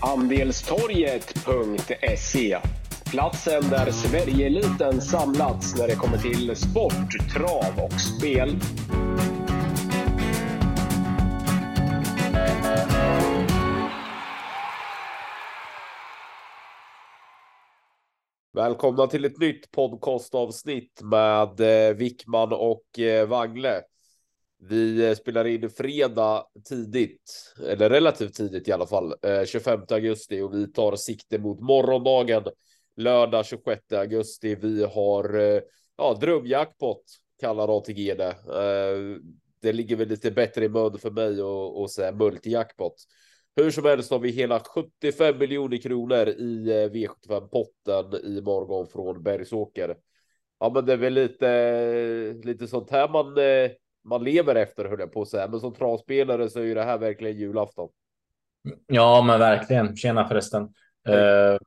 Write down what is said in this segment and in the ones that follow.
Andelstorget.se Platsen där Sverigeeliten samlats när det kommer till sport, trav och spel. Välkomna till ett nytt podcastavsnitt med eh, Wickman och eh, Wangle. Vi eh, spelar in fredag tidigt, eller relativt tidigt i alla fall, eh, 25 augusti och vi tar sikte mot morgondagen lördag 26 augusti. Vi har eh, ja, drömjackpot kallar ATG det. Det ligger väl lite bättre i mun för mig och säga multijackpot. Hur som helst har vi hela 75 miljoner kronor i V75 potten i morgon från Bergsåker. Ja, men det är väl lite lite sånt här man man lever efter höll jag på att säga. Men som travspelare så är ju det här verkligen julafton. Ja, men verkligen. Tjena förresten. Uh,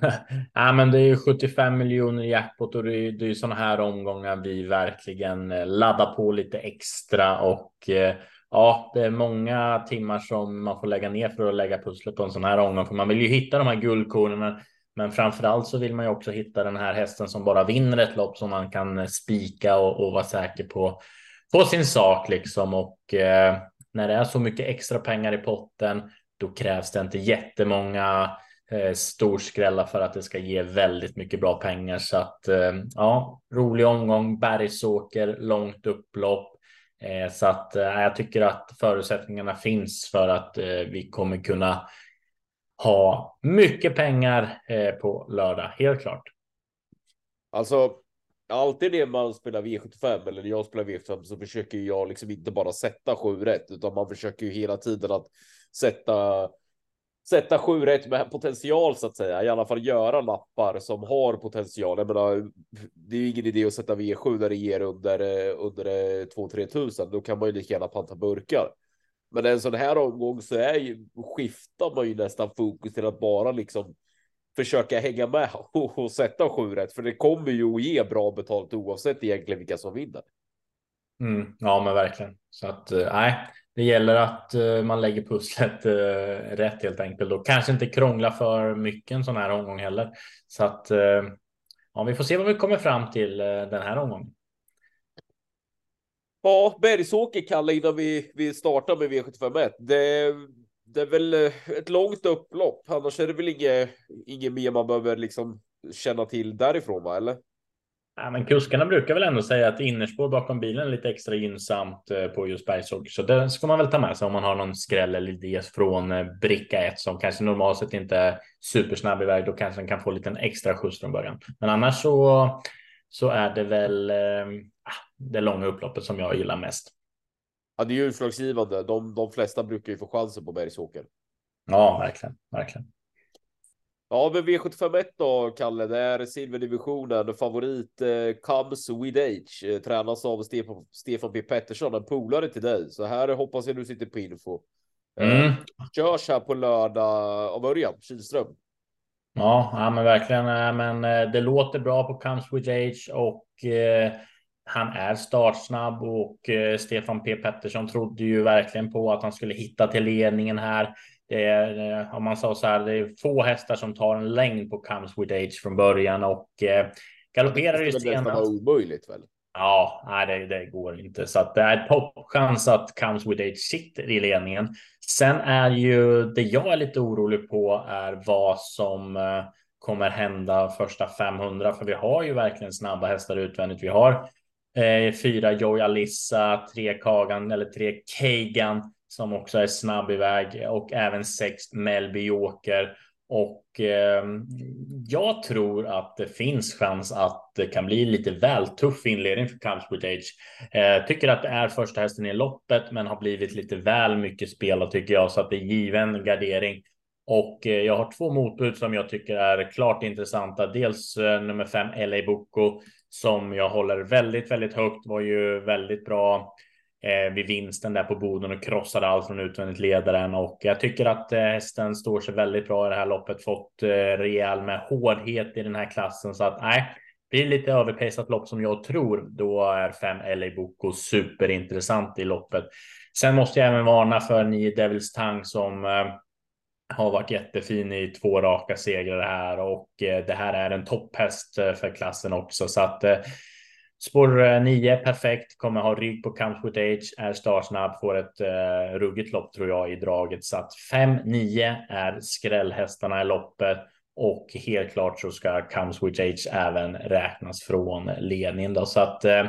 ja, men det är ju 75 miljoner jackpot och det är, det är sådana här omgångar vi verkligen laddar på lite extra och uh, ja, det är många timmar som man får lägga ner för att lägga pusslet på en sån här omgång. För man vill ju hitta de här guldkornen. Men framför allt så vill man ju också hitta den här hästen som bara vinner ett lopp som man kan spika och, och vara säker på, på sin sak liksom. Och eh, när det är så mycket extra pengar i potten, då krävs det inte jättemånga eh, storskrällar för att det ska ge väldigt mycket bra pengar. Så att eh, ja, rolig omgång, Bergsåker, långt upplopp. Eh, så att eh, jag tycker att förutsättningarna finns för att eh, vi kommer kunna ha mycket pengar eh, på lördag, helt klart. Alltså, alltid när man spelar V75 eller när jag spelar V75 så försöker jag liksom inte bara sätta sju rätt utan man försöker ju hela tiden att sätta sätta sju rätt med potential så att säga. I alla fall göra lappar som har potential. Jag menar, det är ju ingen idé att sätta V7 när det ger under eh, under eh, 2-3 tusen. Då kan man ju lika gärna panta burkar. Men en sån här omgång så är ju skiftar man ju nästan fokus till att bara liksom försöka hänga med och, och sätta sju rätt, för det kommer ju att ge bra betalt oavsett egentligen vilka som vinner. Mm, ja, men verkligen så att eh, nej, det gäller att uh, man lägger pusslet uh, rätt helt enkelt och kanske inte krångla för mycket en sån här omgång heller. Så att uh, ja, vi får se vad vi kommer fram till den här omgången. Ja, Bergsåker Kalle innan vi, vi startar med V751. Det, det är väl eh, ett långt upplopp. Annars är det väl inget, inget mer man behöver liksom känna till därifrån, va? Eller? Ja, men kuskarna brukar väl ändå säga att innerspår bakom bilen är lite extra gynnsamt eh, på just Bergsåker, så det ska man väl ta med sig om man har någon skräll eller idé från eh, bricka 1 som kanske normalt sett inte är supersnabb iväg. Då kanske den kan få lite extra skjuts från början. Men annars så så är det väl eh, ah, det långa upploppet som jag gillar mest. Ja, det är ju utslagsgivande. De, de flesta brukar ju få chansen på Bergsåker. Ja, verkligen, verkligen. Ja, men V751 då, Kalle, det är silverdivisionen. Favorit eh, comes with age. Eh, tränas av Stefan, Stefan P Pettersson, en polare till dig. Så här hoppas jag du sitter på info. Eh, mm. körs här på lördag av Örjan Kihlström. Ja, ja, men verkligen. Men eh, det låter bra på comes with age och eh, han är startsnabb och eh, Stefan P Pettersson trodde ju verkligen på att han skulle hitta till ledningen här. Det är, eh, om man sa så här, det är få hästar som tar en längd på Comes with Age från början och eh, galopperar ju senast. Det vara omöjligt väl? Ja, nej, det, det, går inte. Så att det är toppchans att Comes with Age sitter i ledningen. Sen är ju det jag är lite orolig på är vad som eh, kommer hända första 500, för vi har ju verkligen snabba hästar utvändigt. Vi har eh, fyra Joy Alissa, tre Kagan eller tre Kagan som också är snabb iväg och även sex Melby Joker. Och eh, jag tror att det finns chans att det kan bli lite väl tuff inledning för Cubs Age. Eh, tycker att det är första hästen i loppet, men har blivit lite väl mycket spelat tycker jag så att det är given gardering. Och eh, jag har två motbud som jag tycker är klart intressanta. Dels eh, nummer fem LA Boko som jag håller väldigt, väldigt högt var ju väldigt bra eh, vid vinsten där på Boden och krossade allt från utvändigt ledaren och jag tycker att eh, hästen står sig väldigt bra i det här loppet. Fått eh, rejäl med hårdhet i den här klassen så att nej, blir lite överpejsat lopp som jag tror. Då är fem LA Boko superintressant i loppet. Sen måste jag även varna för nio Devils Tang som eh, har varit jättefin i två raka segrar här och eh, det här är en topphäst eh, för klassen också så att eh, Spår 9 perfekt, kommer ha rygg på Comes with Age, är startsnabb, får ett ruggigt lopp tror jag i draget. Så att 5-9 är skrällhästarna i loppet och helt klart så ska Comes Switch Age även räknas från ledningen då. Så att eh,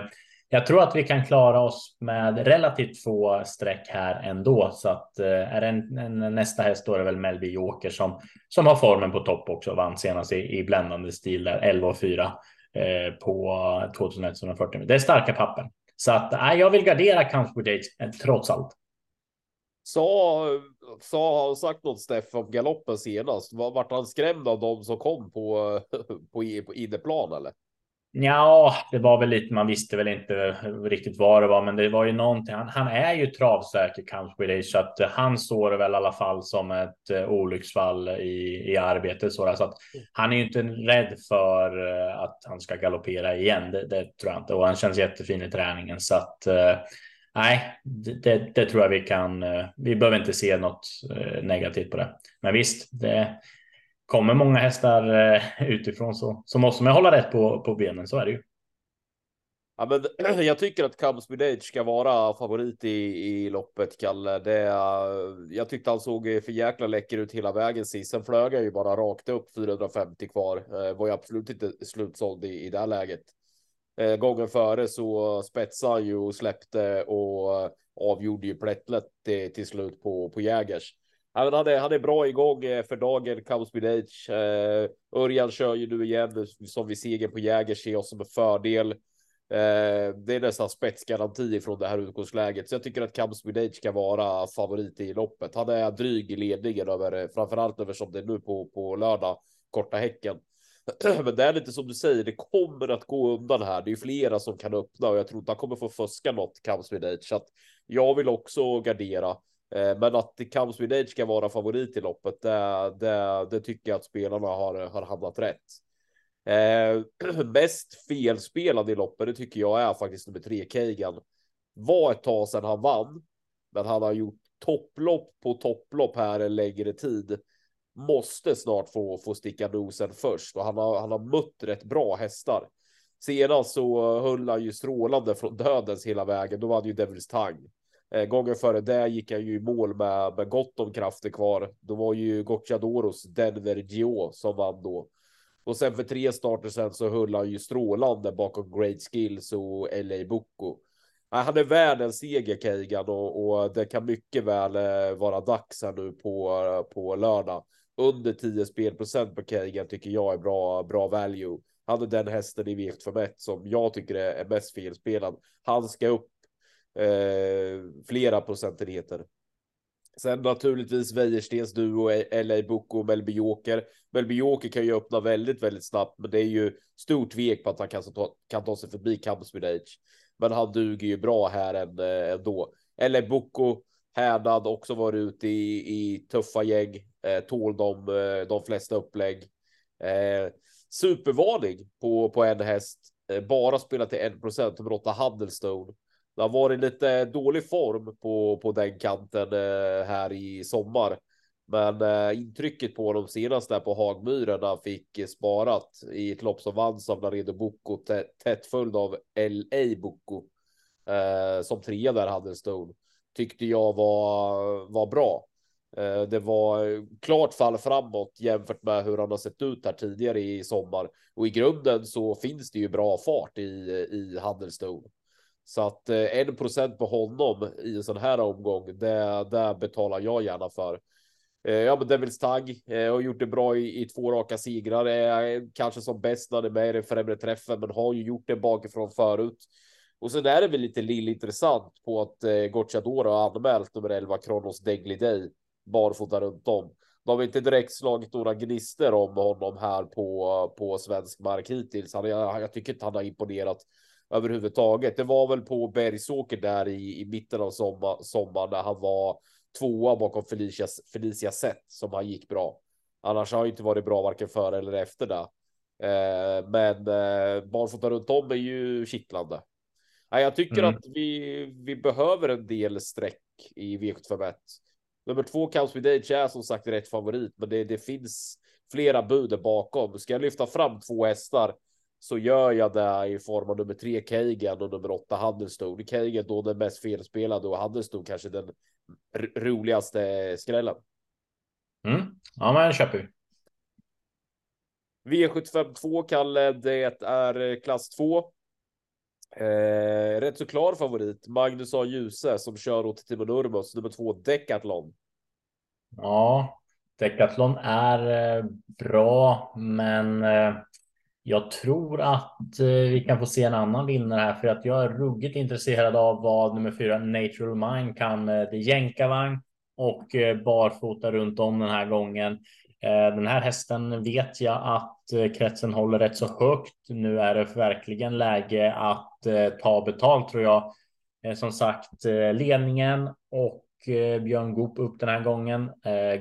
jag tror att vi kan klara oss med relativt få streck här ändå. Så att eh, är det en, en, nästa häst då är det väl Melby Joker som, som har formen på topp också. Vann senast i, i bländande stil där 11 och 4. Eh, på 2140. Det är starka papper. Så att nej, jag vill gardera Count eh, trots allt. Så sa han sagt något Steff om galoppen senast? Vart han skrämd av dem som kom på, på, på inneplan eller? Ja, det var väl lite, man visste väl inte riktigt vad det var, men det var ju någonting. Han, han är ju travsäker, Count så att han står väl i alla fall som ett eh, olycksfall i, i arbetet. Så, så att han är ju inte rädd för eh, att han ska galoppera igen. Det, det, tror jag inte. Och han känns jättefin i träningen så att eh, nej, det, det, tror jag vi kan. vi behöver inte se något negativt på det. Men visst, det, kommer många hästar eh, utifrån så, så måste man hålla rätt på, på benen. Så är det ju. Ja, men jag tycker att Cubs Age ska vara favorit i, i loppet, Kalle. Det, eh, jag tyckte han såg för jäkla läcker ut hela vägen sist. Sen flög jag ju bara rakt upp 450 kvar. Eh, var ju absolut inte slutsåld i, i det här läget. Eh, gången före så spetsade han ju och släppte och eh, avgjorde ju plättlet till, till slut på, på Jägers. Han, han, är, han är bra igång eh, för dagen, Cowboys with Age. Eh, Örjan kör ju nu igen som vi seger på Jäger ser oss som en fördel. Eh, det är nästan spetsgaranti från det här utgångsläget, så jag tycker att Cowboys with Age ska vara favorit i loppet. Han är dryg i ledningen över eh, framförallt över som det är nu på på lördag korta häcken. Men det är lite som du säger, det kommer att gå undan här. Det är flera som kan öppna och jag tror inte han kommer få fuska något Cowboys with Age, så att jag vill också gardera. Eh, men att Comes with Age ska vara favorit i loppet, det, det, det tycker jag att spelarna har, har hamnat rätt. Eh, mest felspelad i loppet, det tycker jag är faktiskt nummer tre, Kagan. Var ett tag sedan han vann, men han har gjort topplopp på topplopp här en längre tid. Måste snart få, få sticka nosen först och han har, han har mött rätt bra hästar. Senast så höll han ju strålande från dödens hela vägen. Då var det ju Devils Tang. Eh, gången före det gick han ju i mål med, med gott om krafter kvar. Då var ju Gocciadoros Denver Gio som vann då. Och sen för tre starter sen så höll han ju strålande bakom Great Skills och LA Bocco. Han är värd en seger Keigan och, och, det kan mycket väl eh, vara dags här nu på, på lördag. Under 10 spelprocent på Keigan tycker jag är bra, bra value. Han är den hästen i vikt för som jag tycker är mest felspelad. Han ska upp eh, flera procentenheter. Sen naturligtvis Wäjerstens duo, eh, LA Boko och Melby Joker. Melby Joker kan ju öppna väldigt, väldigt snabbt, men det är ju stort tvek på att han kan ta, kan ta sig förbi Campsmid H. Men han duger ju bra här eh, ändå. LA Boko, härdad, också varit ute i, i tuffa gäng, eh, tål de, eh, de flesta upplägg. Eh, supervarning på, på en häst, eh, bara spelat till 1 procent, nummer 8 Handelstone. Det har varit lite dålig form på, på den kanten eh, här i sommar. Men eh, intrycket på de senaste på Hagmyren han fick sparat i ett lopp som vanns av Laredo Boko, tätt följd av LA Boko eh, som trea där hade Stone tyckte jag var var bra. Eh, det var klart fall framåt jämfört med hur han har sett ut här tidigare i sommar och i grunden så finns det ju bra fart i i Handelsstone. Så att eh, en procent på honom i en sån här omgång, det, det betalar jag gärna för. Eh, ja, men Devils Tag eh, har gjort det bra i, i två raka segrar. Eh, är kanske som bäst när det är med i den främre träffen, men har ju gjort det bakifrån förut. Och sen är det väl lite lill intressant på att eh, Gocciadoro har anmält nummer 11 Kronos Degli Day barfota runt om. De har inte direkt slagit några gnister om honom här på, på svensk mark hittills. Han, jag, jag tycker inte han har imponerat överhuvudtaget. Det var väl på Bergsåker där i, i mitten av sommar, sommaren när han var tvåa bakom Felicia, Felicia Sett som han gick bra. Annars har han inte varit bra varken före eller efter det. Eh, men eh, barfota runt om är ju kittlande. Nej, jag tycker mm. att vi, vi behöver en del streck i V751. Nummer två, Counts with Age, är som sagt rätt favorit, men det, det finns flera bud bakom. Ska jag lyfta fram två hästar så gör jag det i form av nummer tre Kagan och nummer åtta Handelsstone. Kagan då den mest felspelade och Handelsstone kanske den roligaste skrällen. Mm. Ja, men köper vi. V75 2, Kalle, det är klass 2. Eh, rätt så klar favorit, Magnus A. Djuse som kör åt Timo Nurmos, nummer två Decathlon. Ja, Decathlon är eh, bra, men eh, jag tror att eh, vi kan få se en annan vinnare här för att jag är ruggigt intresserad av vad nummer fyra Natural Mind kan. Det är jänkarvagn och eh, barfota runt om den här gången. Eh, den här hästen vet jag att kretsen håller rätt så högt. Nu är det verkligen läge att ta betalt tror jag. Som sagt, ledningen och Björn Goop upp den här gången.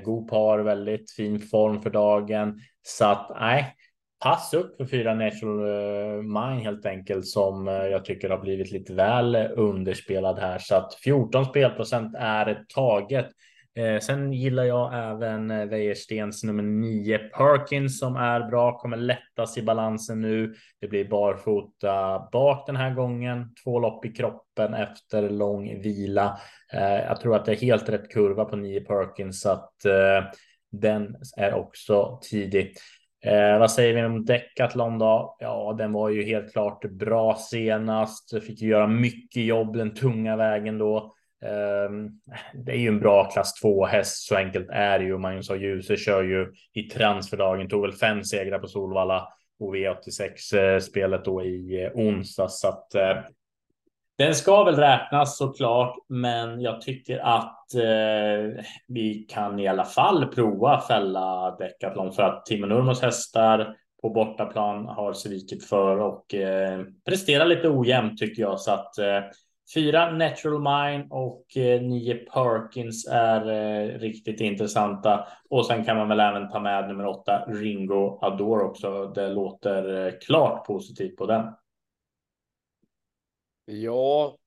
Goop har väldigt fin form för dagen så att nej, pass upp för fyra Natural eh, Mind helt enkelt som eh, jag tycker har blivit lite väl underspelad här så att 14 spelprocent är taget. Eh, sen gillar jag även eh, Wäjerstens nummer 9 Perkins som är bra, kommer lättas i balansen nu. Det blir barfota bak den här gången, två lopp i kroppen efter lång vila. Jag tror att det är helt rätt kurva på 9 Perkins så att den är också tidig. Eh, vad säger vi om Decathlon då? Ja, den var ju helt klart bra senast. Fick ju göra mycket jobb den tunga vägen då. Eh, det är ju en bra klass 2 häst. Så enkelt är det ju. Magnus och Djuse kör ju i transferdagen. Tog väl fem segrar på Solvalla och eh, V86 spelet då i onsdags. onsdag. Så att eh, den ska väl räknas såklart, men jag tycker att eh, vi kan i alla fall prova fälla Decathlon för att Timo Nurmos hästar på bortaplan har svikit för och eh, presterar lite ojämnt tycker jag så att eh, fyra Natural Mine och eh, nio Perkins är eh, riktigt intressanta och sen kan man väl även ta med nummer åtta Ringo Adore också. Det låter eh, klart positivt på den. Ja.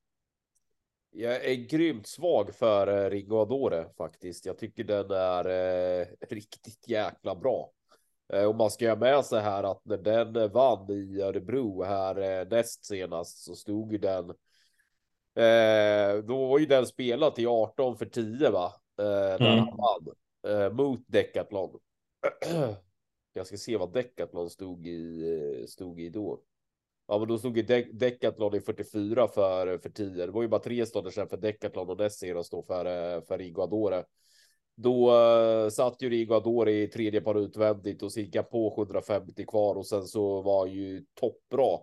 Jag är grymt svag för eh, Ringo Adore faktiskt. Jag tycker den är eh, riktigt jäkla bra. Eh, och man ska ha med sig här att när den vann i Örebro här eh, näst senast så stod ju den. Eh, då var ju den spelat till 18 för 10 va? Eh, när mm. han vann eh, mot Decathlon. Jag ska se vad Decathlon stod i stod i då. Ja, men då stod ju De Decathlon i 44 för, för 10. Det var ju bara tre stunder sedan för Decathlon och Nessera då för, eh, för Rigo Adore. Då uh, satt ju Rigo Adore i tredje par utvändigt och cirka på 750 kvar och sen så var ju toppbra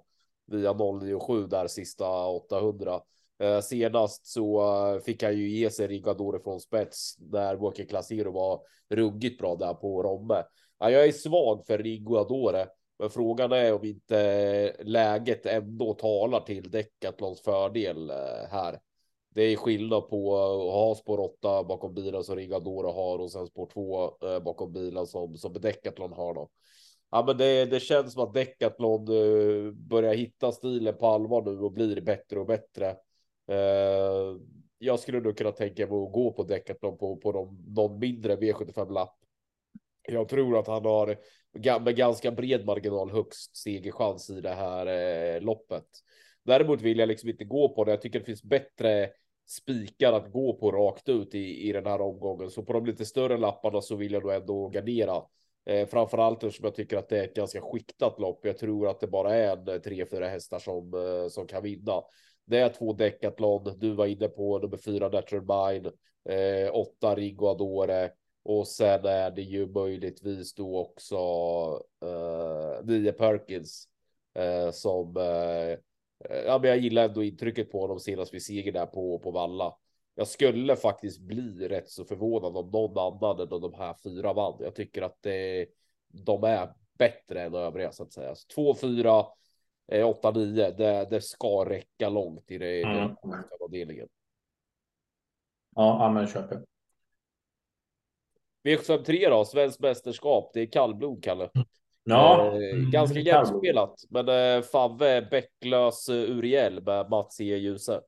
via 097 där sista 800. Uh, eh, senast så uh, fick han ju ge sig Rigadore från spets när Walker Classero var ruggigt bra där på Romme. Ja, jag är svag för Rigo Adore. Men frågan är om inte läget ändå talar till Decathlons fördel eh, här. Det är skillnad på att ha spår 8 bakom bilen som Rigadora har och sen spår 2 eh, bakom bilen som, som Decathlon har då. Ja, men det, det känns som att Decathlon eh, börjar hitta stilen på allvar nu och blir bättre och bättre. Jag skulle nog kunna tänka mig att gå på Decathlon på, på de, någon mindre V75 lapp. Jag tror att han har med ganska bred marginal högst segerchans i det här eh, loppet. Däremot vill jag liksom inte gå på det. Jag tycker det finns bättre spikar att gå på rakt ut i, i den här omgången. Så på de lite större lapparna så vill jag nog ändå gardera. Eh, framförallt eftersom jag tycker att det är ett ganska skiktat lopp. Jag tror att det bara är en eh, tre, fyra hästar som, eh, som kan vinna. Det är två Decathlon. Du var inne på nummer fyra Natural Mind, eh, åtta Rigo Adore, och sen är det ju möjligtvis då också uh, Nia Perkins uh, som uh, ja, men jag gillar ändå intrycket på honom senast vi seger där på, på Valla. Jag skulle faktiskt bli rätt så förvånad om någon annan än de här fyra vann. Jag tycker att det, de är bättre än övriga så att säga. Så 2, 4, 8, 9. Det, det ska räcka långt i det, mm. den avdelningen. Ja, men köper. V753 då, svenskt mästerskap. Det är kallblod, Kalle. Ja, eh, mm, ganska jämspelat, men eh, Favve Bäcklös eh, Uriel med Mats E. Djuse.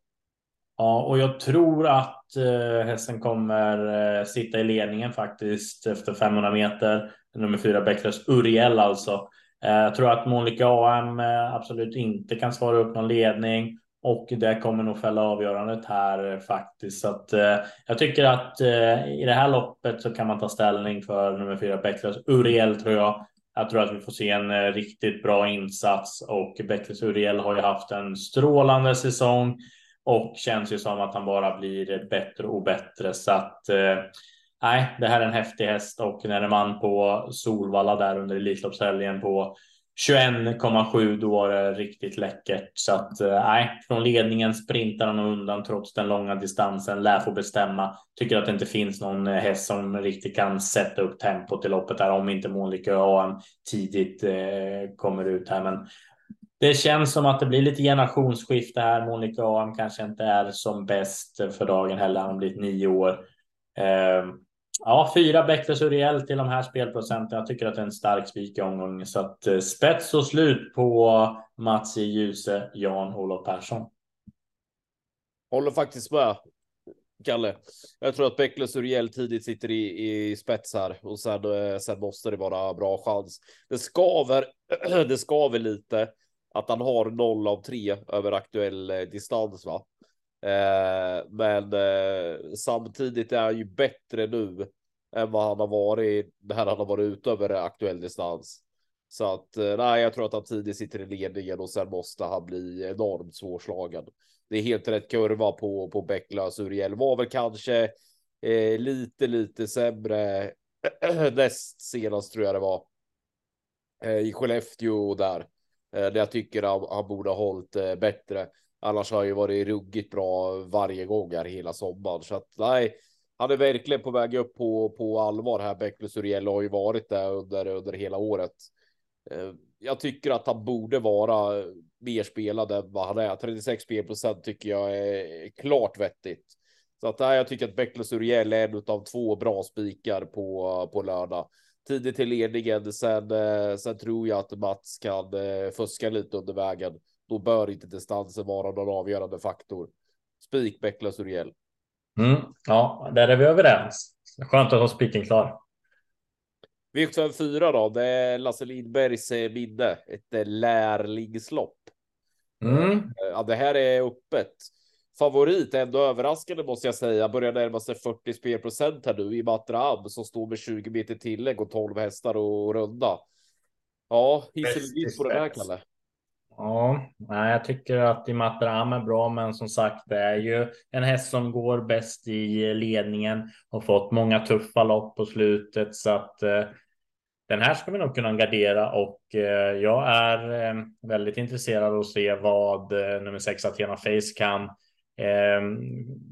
Ja, och jag tror att eh, hästen kommer eh, sitta i ledningen faktiskt efter 500 meter. Nummer fyra Bäckles Uriel alltså. Eh, jag tror att Monica AM eh, absolut inte kan svara upp någon ledning och det kommer nog fälla avgörandet här eh, faktiskt. Så att, eh, jag tycker att eh, i det här loppet så kan man ta ställning för nummer fyra Beckles Uriel tror jag. Jag tror att vi får se en eh, riktigt bra insats och Beckles Uriel har ju haft en strålande säsong och känns ju som att han bara blir bättre och bättre så att eh, nej, det här är en häftig häst och när man på Solvalla där under Elitloppshelgen på 21,7 då var det riktigt läckert så att eh, nej, från ledningen sprintar han undan trots den långa distansen, lär få bestämma. Tycker att det inte finns någon eh, häst som riktigt kan sätta upp tempot i loppet här om inte Monica AM tidigt eh, kommer ut här. Men det känns som att det blir lite generationsskifte här. Monica AM kanske inte är som bäst för dagen heller. Han har blivit nio år. Eh, Ja, fyra Bäckles Uriel till de här spelprocenten. Jag tycker att det är en stark spik i omgången. Så att eh, spets och slut på Mats i Ljuse, Jan-Olof Persson. Håller faktiskt med. Kalle. Jag tror att Bäckles Uriel tidigt sitter i, i spets här och sen, eh, sen måste det vara bra chans. Det skaver, det skaver lite att han har noll av tre över aktuell eh, distans, va? Eh, men eh, samtidigt är han ju bättre nu än vad han har varit när han har varit ute över aktuell distans. Så att eh, nej, jag tror att han tidigt sitter i ledningen och sen måste han bli enormt svårslagen. Det är helt rätt kurva på på Bäcklös Uriel var väl kanske eh, lite, lite sämre näst senast tror jag det var eh, i Skellefteå där. Eh, där jag tycker han, han borde ha hållit eh, bättre. Annars har ju varit ruggigt bra varje gång här hela sommaren. Så att nej, han är verkligen på väg upp på, på allvar här. Becklus Uriel har ju varit där under, under hela året. Eh, jag tycker att han borde vara mer spelad än vad han är. 36 spelprocent tycker jag är klart vettigt. Så att nej, jag tycker att Becklus Uriel är en av två bra spikar på, på lördag. Tidigt till ledningen, sen, eh, sen tror jag att Mats kan eh, fuska lite under vägen då bör inte distansen vara någon avgörande faktor. Spik Becklas Uriel. Mm, ja, där är vi överens. Skönt att ha spiken klar. V754 då, det är Lasse Lindbergs eh, minne, ett eh, lärlingslopp. Mm. Eh, ja, det här är öppet. Favorit, ändå överraskande måste jag säga, börjar närma sig 40 spelprocent här nu i Matra som står med 20 meter tillägg och 12 hästar och runda. Ja, hiss på den här Kalle. Ja, jag tycker att Imatram är bra, men som sagt, det är ju en häst som går bäst i ledningen och fått många tuffa lopp på slutet så att eh, den här ska vi nog kunna gardera och eh, jag är eh, väldigt intresserad av att se vad eh, nummer sex Athena Face kan. Ehm,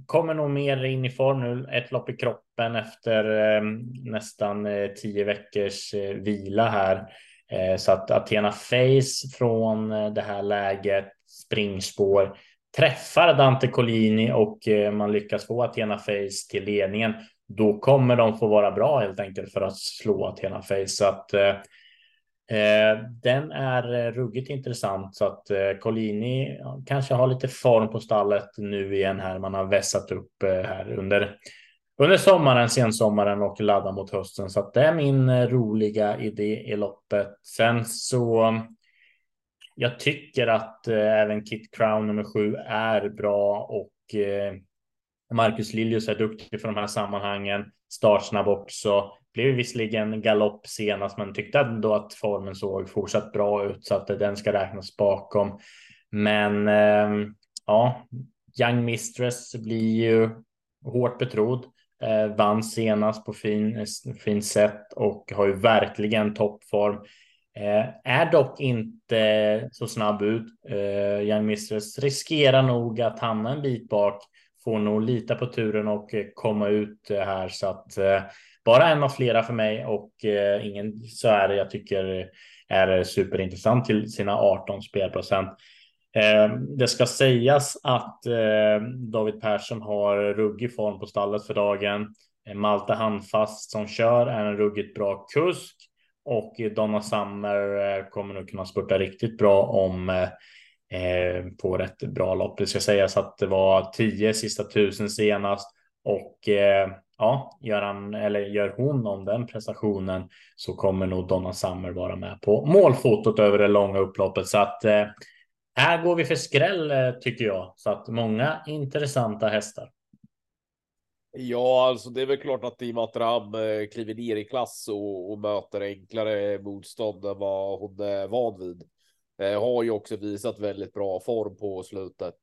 kommer nog mer in i form nu, ett lopp i kroppen efter ehm, nästan eh, tio veckors eh, vila här. Eh, så att Athena Face från eh, det här läget, springspår, träffar Dante Collini och eh, man lyckas få Athena Face till ledningen, då kommer de få vara bra helt enkelt för att slå Athena Face. Så att eh, den är ruggigt intressant så att eh, Collini kanske har lite form på stallet nu igen här. Man har vässat upp eh, här under under sommaren, sensommaren och ladda mot hösten. Så att det är min eh, roliga idé i loppet. Sen så jag tycker att eh, även Kit Crown nummer sju är bra och eh, Marcus Liljus är duktig för de här sammanhangen. Startsnabb också. Blev visserligen galopp senast, men tyckte ändå att formen såg fortsatt bra ut så att den ska räknas bakom. Men eh, ja, Young Mistress blir ju hårt betrodd. Eh, vann senast på fin, eh, fin sätt och har ju verkligen toppform. Eh, är dock inte så snabb ut. Eh, Young Mistress riskerar nog att hamna en bit bak. Får nog lita på turen och eh, komma ut här så att eh, bara en av flera för mig och eh, ingen så är det jag tycker är superintressant till sina 18 spelprocent. Ehm, det ska sägas att eh, David Persson har ruggig form på stallet för dagen. Eh, Malte Handfast som kör är en ruggigt bra kusk och Donna Summer eh, kommer nog kunna spurta riktigt bra om på rätt bra lopp. Det ska sägas att det var 10 sista tusen senast och ja, gör han eller gör hon om den prestationen så kommer nog Donna Summer vara med på målfotot över det långa upploppet så att eh, här går vi för skräll eh, tycker jag så att många intressanta hästar. Ja, alltså det är väl klart att Imatram Ram eh, kliver ner i klass och, och möter enklare motstånd än vad hon är van vid. Eh, har ju också visat väldigt bra form på slutet.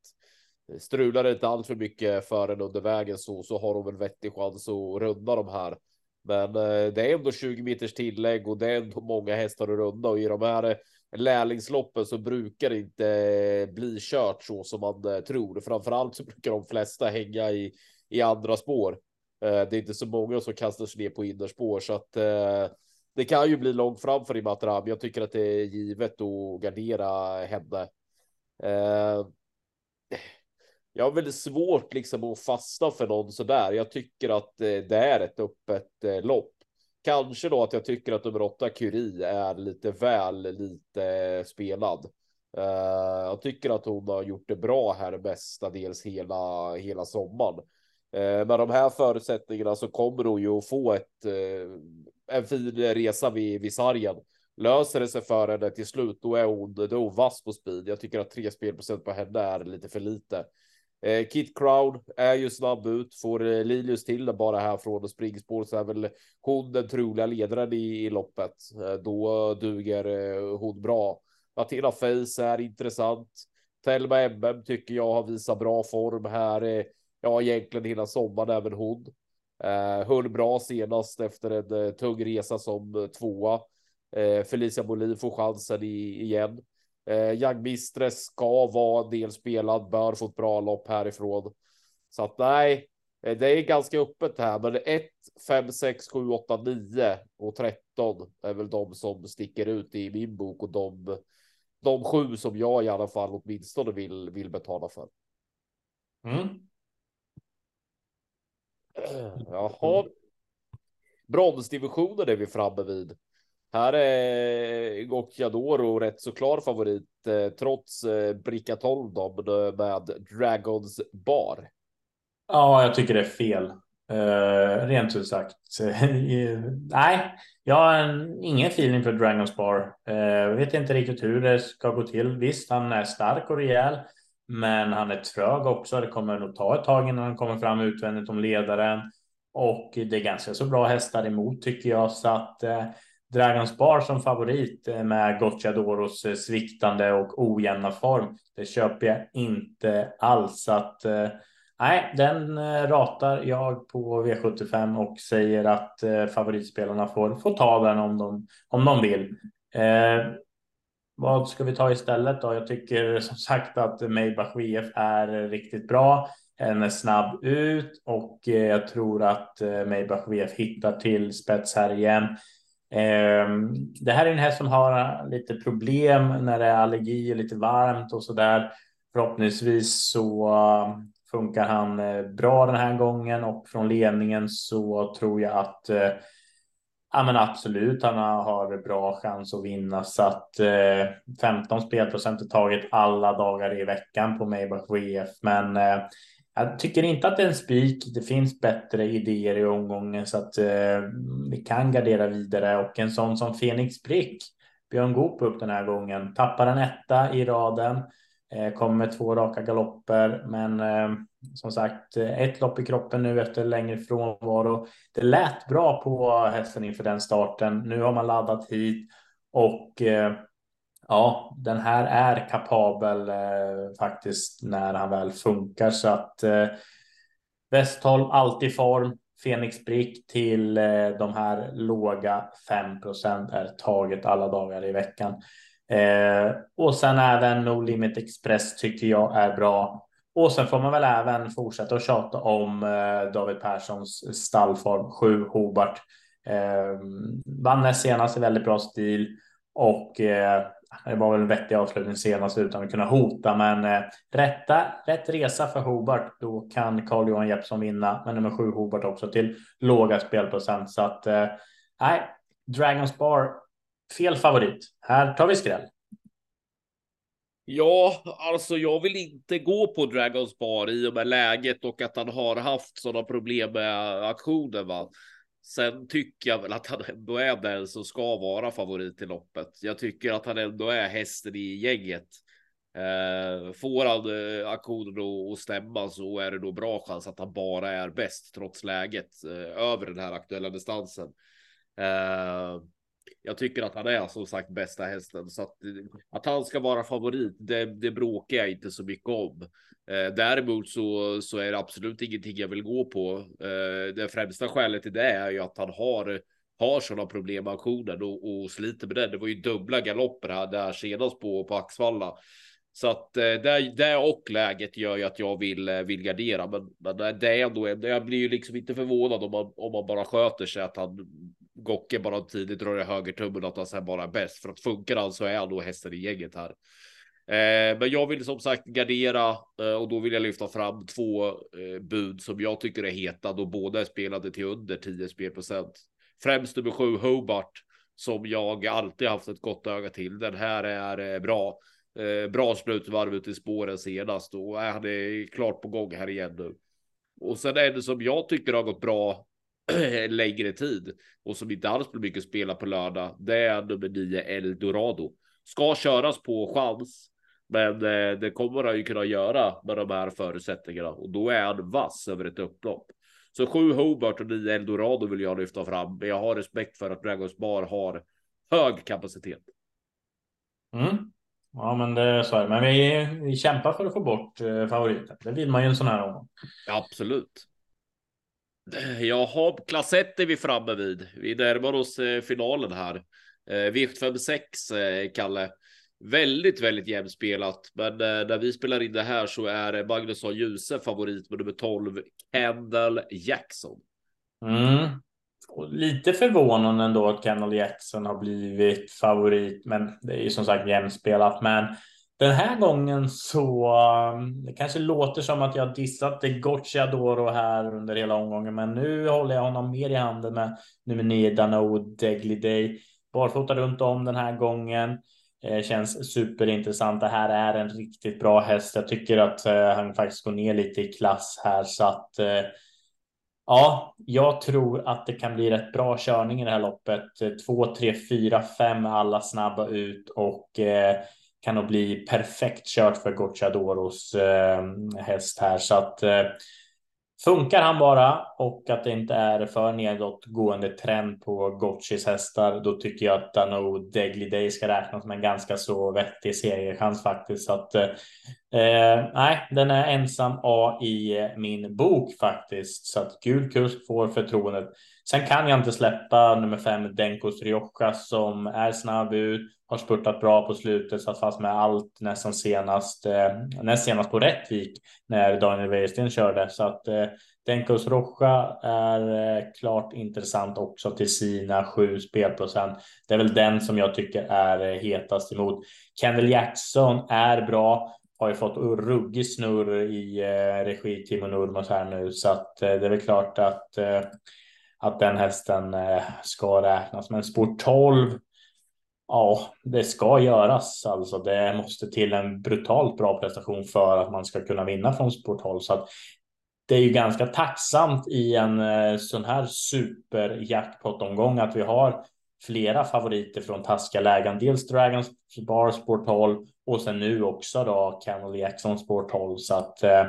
Strular inte allt för mycket förrän under vägen så, så har hon väl vettig chans att runda de här. Men eh, det är ändå 20 meters tillägg och det är ändå många hästar att runda och i de här eh, lärlingsloppen så brukar det inte eh, bli kört så som man eh, tror. Framförallt så brukar de flesta hänga i i andra spår. Eh, det är inte så många som kastar sig ner på innerspår så att det kan ju bli långt fram för Imatram. Jag tycker att det är givet att gardera henne. Jag har väldigt svårt liksom att fasta för någon så där. Jag tycker att det är ett öppet lopp. Kanske då att jag tycker att nummer åtta Curie är lite väl lite spelad. Eh, jag tycker att hon har gjort det bra här mestadels hela hela sommaren. Uh, med de här förutsättningarna så kommer hon ju att få ett, uh, en fin resa vid, vid sargen. Löser det sig för henne till slut, då är hon, då är hon vass på speed. Jag tycker att tre spelprocent på henne är lite för lite. Eh, Kit Crowd är ju snabb ut, får eh, Lilius till det bara här från springspår så är väl hon den troliga ledaren i, i loppet. Eh, då duger eh, hon bra. Matilda Face är intressant. Telma MM tycker jag har visat bra form här ja, egentligen hela sommaren även hon. Eh, höll bra senast efter en eh, tung resa som tvåa. Eh, Felicia Molin får chansen i, igen. Eh, Young Mistress ska vara en del spelad, bör få ett bra lopp härifrån. Så att nej, eh, det är ganska öppet här, men 1, 5, 6, 7, 8, 9 och 13 är väl de som sticker ut i min bok och de, de sju som jag i alla fall åtminstone vill, vill betala för. Mm. Jaha. Bronsdivisionen är vi framme vid. Här är Gocciadoro rätt så klar favorit eh, trots eh, bricka 12 då, med Dragons Bar. Ja, jag tycker det är fel. Uh, rent ut sagt. nej, jag har ingen feeling för Dragons Bar. Uh, vet inte riktigt hur det ska gå till. Visst, han är stark och rejäl. Men han är trög också. Det kommer nog ta ett tag innan han kommer fram utvändigt om ledaren. Och det är ganska så bra hästar emot tycker jag. Så att eh, Dragons Bar som favorit eh, med Gocciadoros eh, sviktande och ojämna form. Det köper jag inte alls. Att eh, nej, den ratar jag på V75 och säger att favoritspelarna får, får ta den om de, om de vill. Eh, vad ska vi ta istället då? Jag tycker som sagt att Maybach VF är riktigt bra. En är snabb ut och jag tror att Maybach VF hittar till spets här igen. Ehm, det här är en häst som har äh, lite problem när det är allergi och lite varmt och sådär. Förhoppningsvis så äh, funkar han äh, bra den här gången och från ledningen så tror jag att Ja men absolut, han har bra chans att vinna så att eh, 15 spelprocent är taget alla dagar i veckan på Maybach VF. Men eh, jag tycker inte att det är en spik. Det finns bättre idéer i omgången så att eh, vi kan gardera vidare och en sån som Fenix Brick. Björn Goop upp den här gången, tappar en etta i raden, eh, kommer med två raka galopper, men eh, som sagt, eh, ett lopp i kroppen nu efter längre frånvaro. Det lät bra på hästen inför den starten. Nu har man laddat hit och eh, ja, den här är kapabel eh, faktiskt när han väl funkar så att eh, Westholm alltid form. Fenix Brick till eh, de här låga 5% är taget alla dagar i veckan. Eh, och sen även No Limit Express tycker jag är bra. Och sen får man väl även fortsätta att tjata om eh, David Perssons stallform 7 Hobart. Eh, vann näst senast i väldigt bra stil och eh, det var väl en vettig avslutning senast utan att kunna hota. Men eh, rätta, rätt resa för Hobart. Då kan Carl Johan Jeppsson vinna. Men nummer sju Hobart också till låga spelprocent. Så att eh, nej, Dragons Bar fel favorit. Här tar vi skräll. Ja, alltså jag vill inte gå på Dragons Bar i och med läget och att han har haft sådana problem med aktionen. Va? Sen tycker jag väl att han ändå är den som ska vara favorit i loppet. Jag tycker att han ändå är hästen i gänget. Eh, får han eh, aktionen att stämma så är det då bra chans att han bara är bäst trots läget eh, över den här aktuella distansen. Eh, jag tycker att han är som sagt bästa hästen så att, att han ska vara favorit. Det, det bråkar jag inte så mycket om. Eh, däremot så, så är det absolut ingenting jag vill gå på. Eh, det främsta skälet till det är ju att han har har sådana problem med aktionen och, och sliter med det. Det var ju dubbla galopper här där senast på, på Axvalla. Så att eh, det, det och läget gör ju att jag vill, eh, vill gardera. Men, men det är ändå, jag blir ju liksom inte förvånad om man, om man bara sköter sig att han Gocke bara tidigt drar i högertummen att han sen bara är bäst. För att funkar han så är han då hästen i gänget här. Eh, men jag vill som sagt gardera eh, och då vill jag lyfta fram två eh, bud som jag tycker är heta då båda är spelade till under 10 spelprocent. Främst nummer sju Hobart som jag alltid haft ett gott öga till. Den här är eh, bra. Eh, bra slutvarv ut i spåren senast och eh, han är klart på gång här igen nu. Och sen är det som jag tycker har gått bra längre tid och som inte alls blir mycket spela på lördag. Det är nummer 9 Eldorado. Ska köras på chans, men eh, det kommer han ju kunna göra med de här förutsättningarna och då är han vass över ett upplopp. Så 7 Hobart och 9 Eldorado vill jag lyfta fram, men jag har respekt för att Dragons Bar har hög kapacitet. Mm. Ja, men det är så. Men vi, vi kämpar för att få bort eh, favoriten. Det vill man ju en sån här omgång. Absolut. Jaha, klass 1 är vi framme vid. Vi närmar oss eh, finalen här. Eh, V756, eh, Kalle. Väldigt, väldigt jämspelat. Men eh, när vi spelar in det här så är Magnus A. Djuse favorit med nummer 12, Kendall Jackson. Mm. Och lite förvånande ändå att Kendall Jackson har blivit favorit, men det är ju som sagt jämspelat. Men den här gången så um, det kanske låter som att jag dissat det Gocciadoro här under hela omgången, men nu håller jag honom mer i handen med nummer 9 Danao Degliday. Barfota runt om den här gången. Eh, känns superintressant. Det här är en riktigt bra häst. Jag tycker att eh, han faktiskt går ner lite i klass här så att eh, Ja, jag tror att det kan bli rätt bra körning i det här loppet. Eh, två, tre, fyra, fem alla snabba ut och eh, kan nog bli perfekt kört för Gocciadoros eh, häst här. Så att eh, funkar han bara och att det inte är för nedåtgående trend på Gotchis hästar, då tycker jag att Dano Degly Day ska räknas med en ganska så vettig segerchans faktiskt. Så att eh, eh, nej, den är ensam A i eh, min bok faktiskt. Så att gul kusk får förtroendet. Sen kan jag inte släppa nummer fem Denkos Rioja som är snabb ut, har spurtat bra på slutet, satt fast med allt nästan senast, eh, näst senast på Rättvik när Daniel Wäjersten körde. Så att eh, Denkos Rocha är eh, klart intressant också till sina sju spelprocent. Det är väl den som jag tycker är eh, hetast emot. Kendall Jackson är bra, har ju fått ruggig snurr i eh, regi Timo Nurmos här nu, så att eh, det är väl klart att eh, att den hästen eh, ska räknas. Men spår 12, ja, det ska göras. Alltså det måste till en brutalt bra prestation för att man ska kunna vinna från spår 12. Så att det är ju ganska tacksamt i en eh, sån här superjackpot-omgång att vi har flera favoriter från taskiga lägen. Dels Dragons Bar Sport 12 och sen nu också då Camel Jackson spår 12. Så att eh,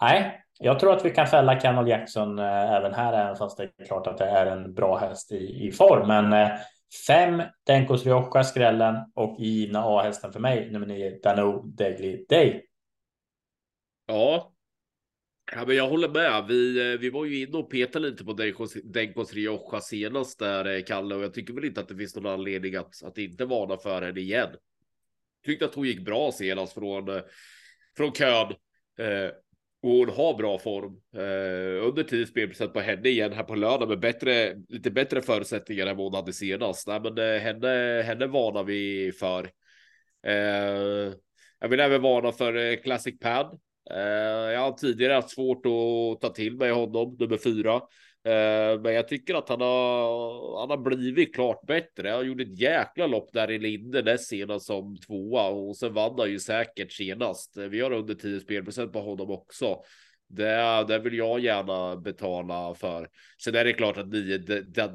nej, jag tror att vi kan fälla Canal Jackson eh, även här, även fast det är klart att det är en bra häst i, i form. Men eh, fem Denkos Rioja skrällen och givna A-hästen för mig, nummer nio Dano Degly Day. Ja. Ja, men jag håller med. Vi, eh, vi var ju inne och petade lite på Denkos, Denkos Rioja senast där, eh, Kalle, och jag tycker väl inte att det finns någon anledning att, att inte varna för henne igen. Tyckte att hon gick bra senast från, eh, från kön. Eh, och hon har bra form. Eh, under 10 spelprocent på henne igen här på lördag med bättre, lite bättre förutsättningar än vad hon hade senast. Nej, men eh, henne, henne varnar vi för. Eh, jag vill även varna för eh, Classic Pad. Eh, jag har tidigare haft svårt att ta till mig honom, nummer fyra. Eh, men jag tycker att han har, han har blivit klart bättre. Han gjorde ett jäkla lopp där i Linde näst senast som tvåa och sen vann han ju säkert senast. Vi har under 10 spelprocent på honom också. Det, det vill jag gärna betala för. Sen är det klart att ni,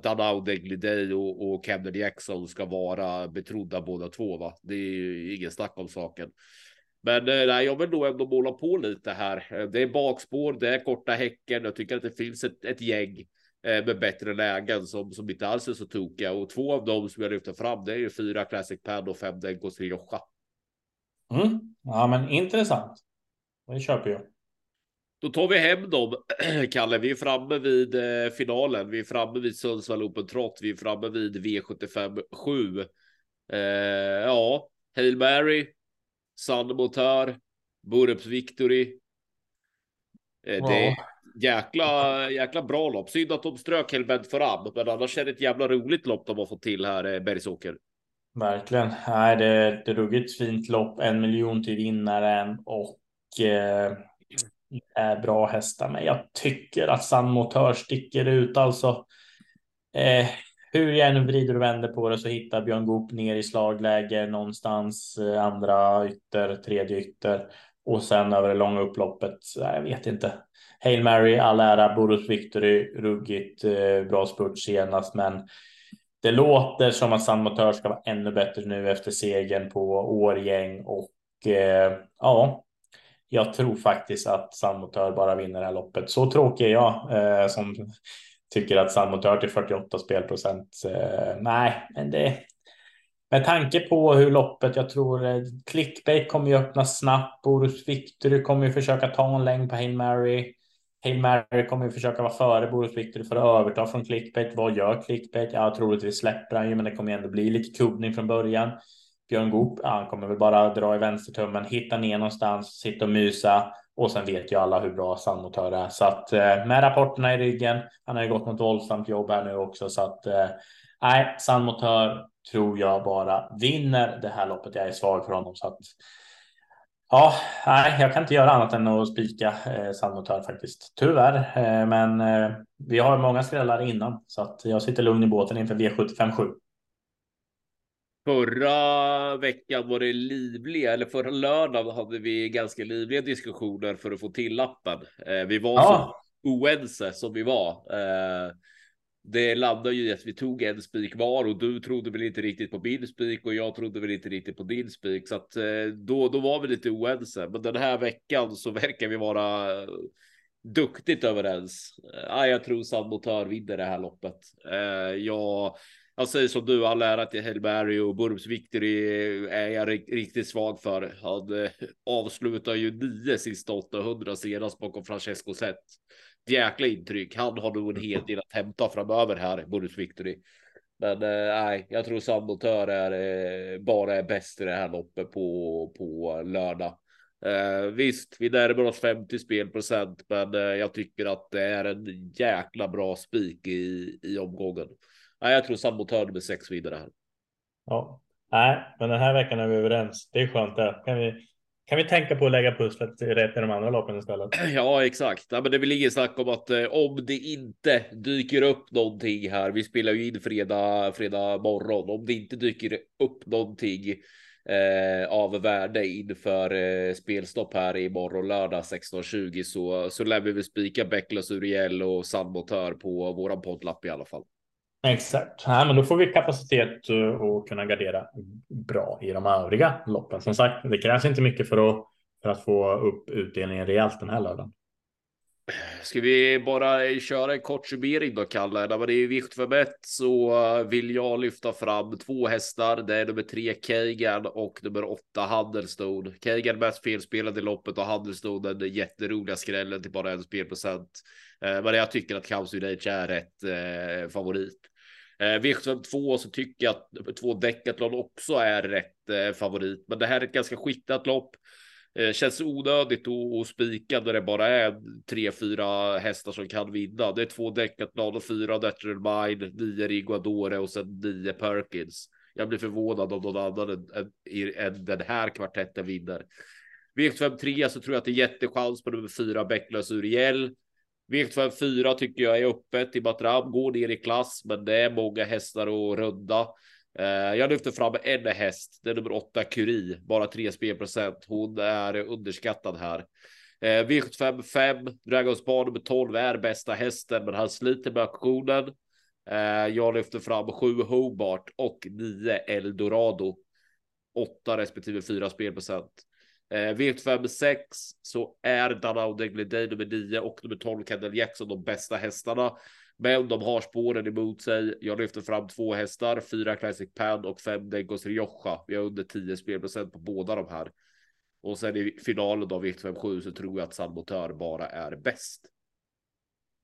Danao Degliday och, och Camden Jackson ska vara betrodda båda två. Va? Det är ju ingen snack om saken. Men eh, nej, jag vill nog ändå måla på lite här. Det är bakspår, det är korta häcken. Jag tycker att det finns ett, ett gäng eh, med bättre lägen som, som inte alls är så tokiga. Och två av dem som jag lyfter fram, det är ju fyra Classic Pad och fem Denkos Rioja. Mm. Ja, men intressant. Det köper jag. Då tar vi hem dem, Kalle. Vi är framme vid eh, finalen. Vi är framme vid Sundsvall Open Trot. Vi är framme vid V75 7. Eh, ja, Hail Mary, Sandmotör, Borups Victory. Eh. Det är jäkla, jäkla bra lopp. Synd att de strök Helvent fram, men annars är det ett jävla roligt lopp de har fått till här, eh, Bergsåker. Verkligen. Nej, det är ett ruggigt fint lopp. En miljon till vinnaren och eh, är bra hästar. Men jag tycker att Sandmotör sticker ut alltså. Eh, hur jag än vrider och vänder på det så hittar Björn Goop ner i slagläge någonstans eh, andra ytter, tredje ytter och sen över det långa upploppet. Jag vet inte. Hail Mary, all ära, Boris Victory, ruggigt eh, bra spurt senast, men det låter som att San Motör ska vara ännu bättre nu efter segern på Årgäng och eh, ja, jag tror faktiskt att San Motör bara vinner det här loppet. Så tråkig är jag eh, som tycker att Salmotör till 48 spelprocent. Eh, nej, men det med tanke på hur loppet, jag tror eh, clickbait kommer ju öppna snabbt. Boris Victory kommer ju försöka ta en längd på Hail Mary. Hail Mary kommer ju försöka vara före Boris Victory för att överta från clickbait. Vad gör clickbait? Ja, troligtvis släpper han ju, men det kommer ju ändå bli lite kubbning från början. Björn Goop, ja, han kommer väl bara dra i vänstertummen, hitta ner någonstans, sitta och mysa och sen vet ju alla hur bra Sandmotör är. Så att eh, med rapporterna i ryggen, han har ju gått något våldsamt jobb här nu också. Så att eh, nej, Sandmotör tror jag bara vinner det här loppet. Jag är svag för honom. Så att ja, nej, jag kan inte göra annat än att spika eh, Sandmotör faktiskt. Tyvärr, eh, men eh, vi har många skrällar innan så att jag sitter lugn i båten inför V75 7. Förra veckan var det livliga, eller förra lördagen hade vi ganska livliga diskussioner för att få till lappen. Eh, vi var ja. så oense som vi var. Eh, det landade ju i att vi tog en spik var och du trodde väl inte riktigt på min spik och jag trodde väl inte riktigt på din spik. Så att eh, då, då var vi lite oense. Men den här veckan så verkar vi vara duktigt överens. Jag tror Sandmotör vinner det här loppet. Jag jag säger som du, all ära till Hellberg och Burbs Victory är jag riktigt svag för. Han eh, avslutar ju nio sista 800 senast bakom Francesco Zet. Jäkla intryck. Han har nog en hel del att hämta framöver här, Burbs Victory. Men eh, nej, jag tror Sandotör är eh, bara är bäst i det här loppet på, på lördag. Eh, visst, vi närmar oss 50 spelprocent, men eh, jag tycker att det är en jäkla bra spik i, i omgången. Nej, jag tror sabotör med sex vidare här. Ja, nej, men den här veckan är vi överens. Det är skönt det. Kan vi, kan vi tänka på att lägga pusslet rätt i de andra loppen istället? Ja, exakt. Ja, men det blir ingen snack om att eh, om det inte dyker upp någonting här. Vi spelar ju in fredag, fredag morgon. Om det inte dyker upp någonting eh, av värde inför eh, spelstopp här i morgon lördag 16.20 så, så lär vi väl spika Becklas Uriel och Sandmotör på våran poddlapp i alla fall. Exakt, ja, men då får vi kapacitet eh, att kunna gardera bra i de övriga loppen. Som sagt, det krävs inte mycket för att, för att få upp utdelningen rejält den här lördagen. Ska vi bara köra en kort summering då, Kalle? När man är i vikt för mätt så vill jag lyfta fram två hästar. Det är nummer tre Kagan och nummer åtta Handelstone. Kagan mest felspelad i loppet och Handelstone den jätteroliga skrällen till bara en spelprocent. Eh, men jag tycker att Counts Age är rätt eh, favorit. Eh, V752 så tycker jag att två Decathlon också är rätt eh, favorit, men det här är ett ganska skiktat lopp. Eh, känns onödigt att spika där det bara är tre, fyra hästar som kan vinna. Det är två Decathlon och fyra Natural Mind, nio Riguadore och sen nio Perkins. Jag blir förvånad om någon annan än, än, än den här kvartetten vinner. V753 så tror jag att det är jättechans på nummer fyra Bäcklös Uriel. V75 4 tycker jag är öppet i Batram, går ner i klass, men det är många hästar att runda. Eh, jag lyfter fram en häst, det är nummer 8 Curie, bara 3 spelprocent. Hon är underskattad här. Eh, V75 5, Dragons Bar nummer 12 är bästa hästen, men han sliter med aktionen. Eh, jag lyfter fram 7 Hobart och 9 Eldorado. 8 respektive 4 spelprocent. Eh, V75 6 så är Danao Degliday nummer 9 och nummer 12 Kendall Jackson de bästa hästarna. Men de har spåren emot sig. Jag lyfter fram två hästar, fyra Classic Pan och fem Degos Rioja. Vi har under 10 spelprocent på båda de här. Och sen i finalen av V75 så tror jag att Salmotör bara är bäst.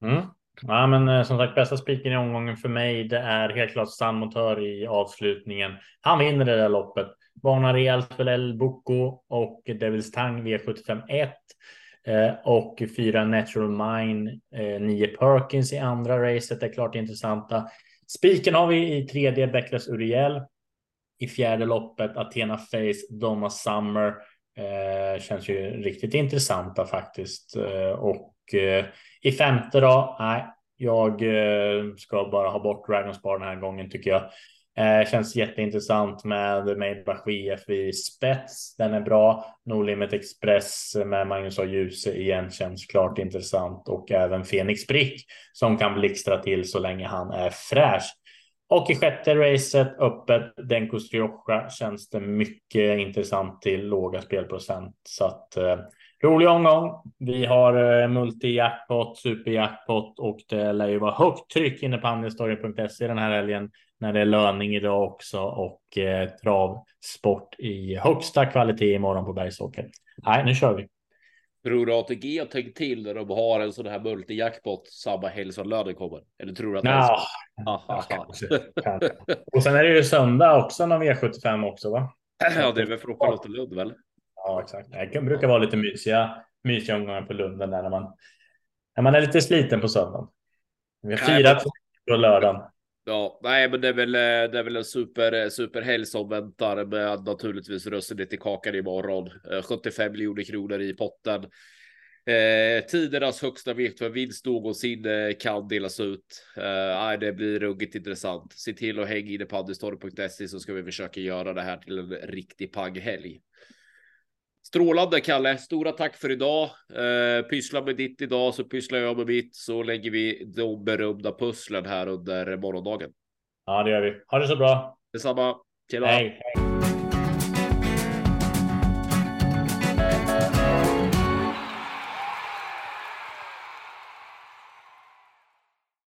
Mm. Ja, men eh, som sagt, bästa spiken i omgången för mig, det är helt klart Sandmotör i avslutningen. Han vinner det där loppet. Varnar rejält för El Boko och Devils Tang V75 1. Eh, och fyra Natural Mine, eh, nio Perkins i andra racet är klart intressanta. Spiken har vi i tredje Becklers Uriel. I fjärde loppet Athena Face, Donna Summer. Eh, känns ju riktigt intressanta faktiskt. Eh, och eh, i femte då, nej, jag eh, ska bara ha bort Dragonspar den här gången tycker jag. Eh, känns jätteintressant med Maybach VF i spets. Den är bra. Nordlimit Express med Magnus A. Djuse igen känns klart intressant och även Fenix Brick som kan blixtra till så länge han är fräsch. Och i sjätte racet öppet Denko Rioja känns det mycket intressant till låga spelprocent så att eh, rolig omgång. Vi har eh, multi-jackpot, super-jackpot och det lär ju vara högt tryck inne på handelstorgen.se den här helgen när det är löning idag också och eh, travsport i högsta kvalitet imorgon på Bergsåker. Nej, nu kör vi. Tror du ATG har tänkt till när de har en sån här multi-jackpot samma helg som lönen kommer? Eller tror du att så? Ja, kanske, kanske. Och sen är det ju söndag också någon V75 också va? Ja, det är väl för att åka till Lund väl? Ja, exakt. Det brukar vara lite mysiga, mysiga omgångar på Lunden där när man, när man är lite sliten på söndagen. Vi har firat på lördagen. Ja, nej, men det är väl, eh, det är väl en super, eh, superhelg som väntar med naturligtvis russinet i kakan imorgon. Eh, 75 miljoner kronor i potten. Eh, tidernas högsta vikt för vinst någonsin eh, kan delas ut. Eh, det blir ruggigt intressant. Se till att hänga inne på andestorp.se så ska vi försöka göra det här till en riktig panghelg. Strålande Kalle, stora tack för idag. Eh, pyssla med ditt idag så pysslar jag med mitt så lägger vi de berömda pusslen här under morgondagen. Ja, det gör vi. Ha det så bra. Detsamma. Hej. hej.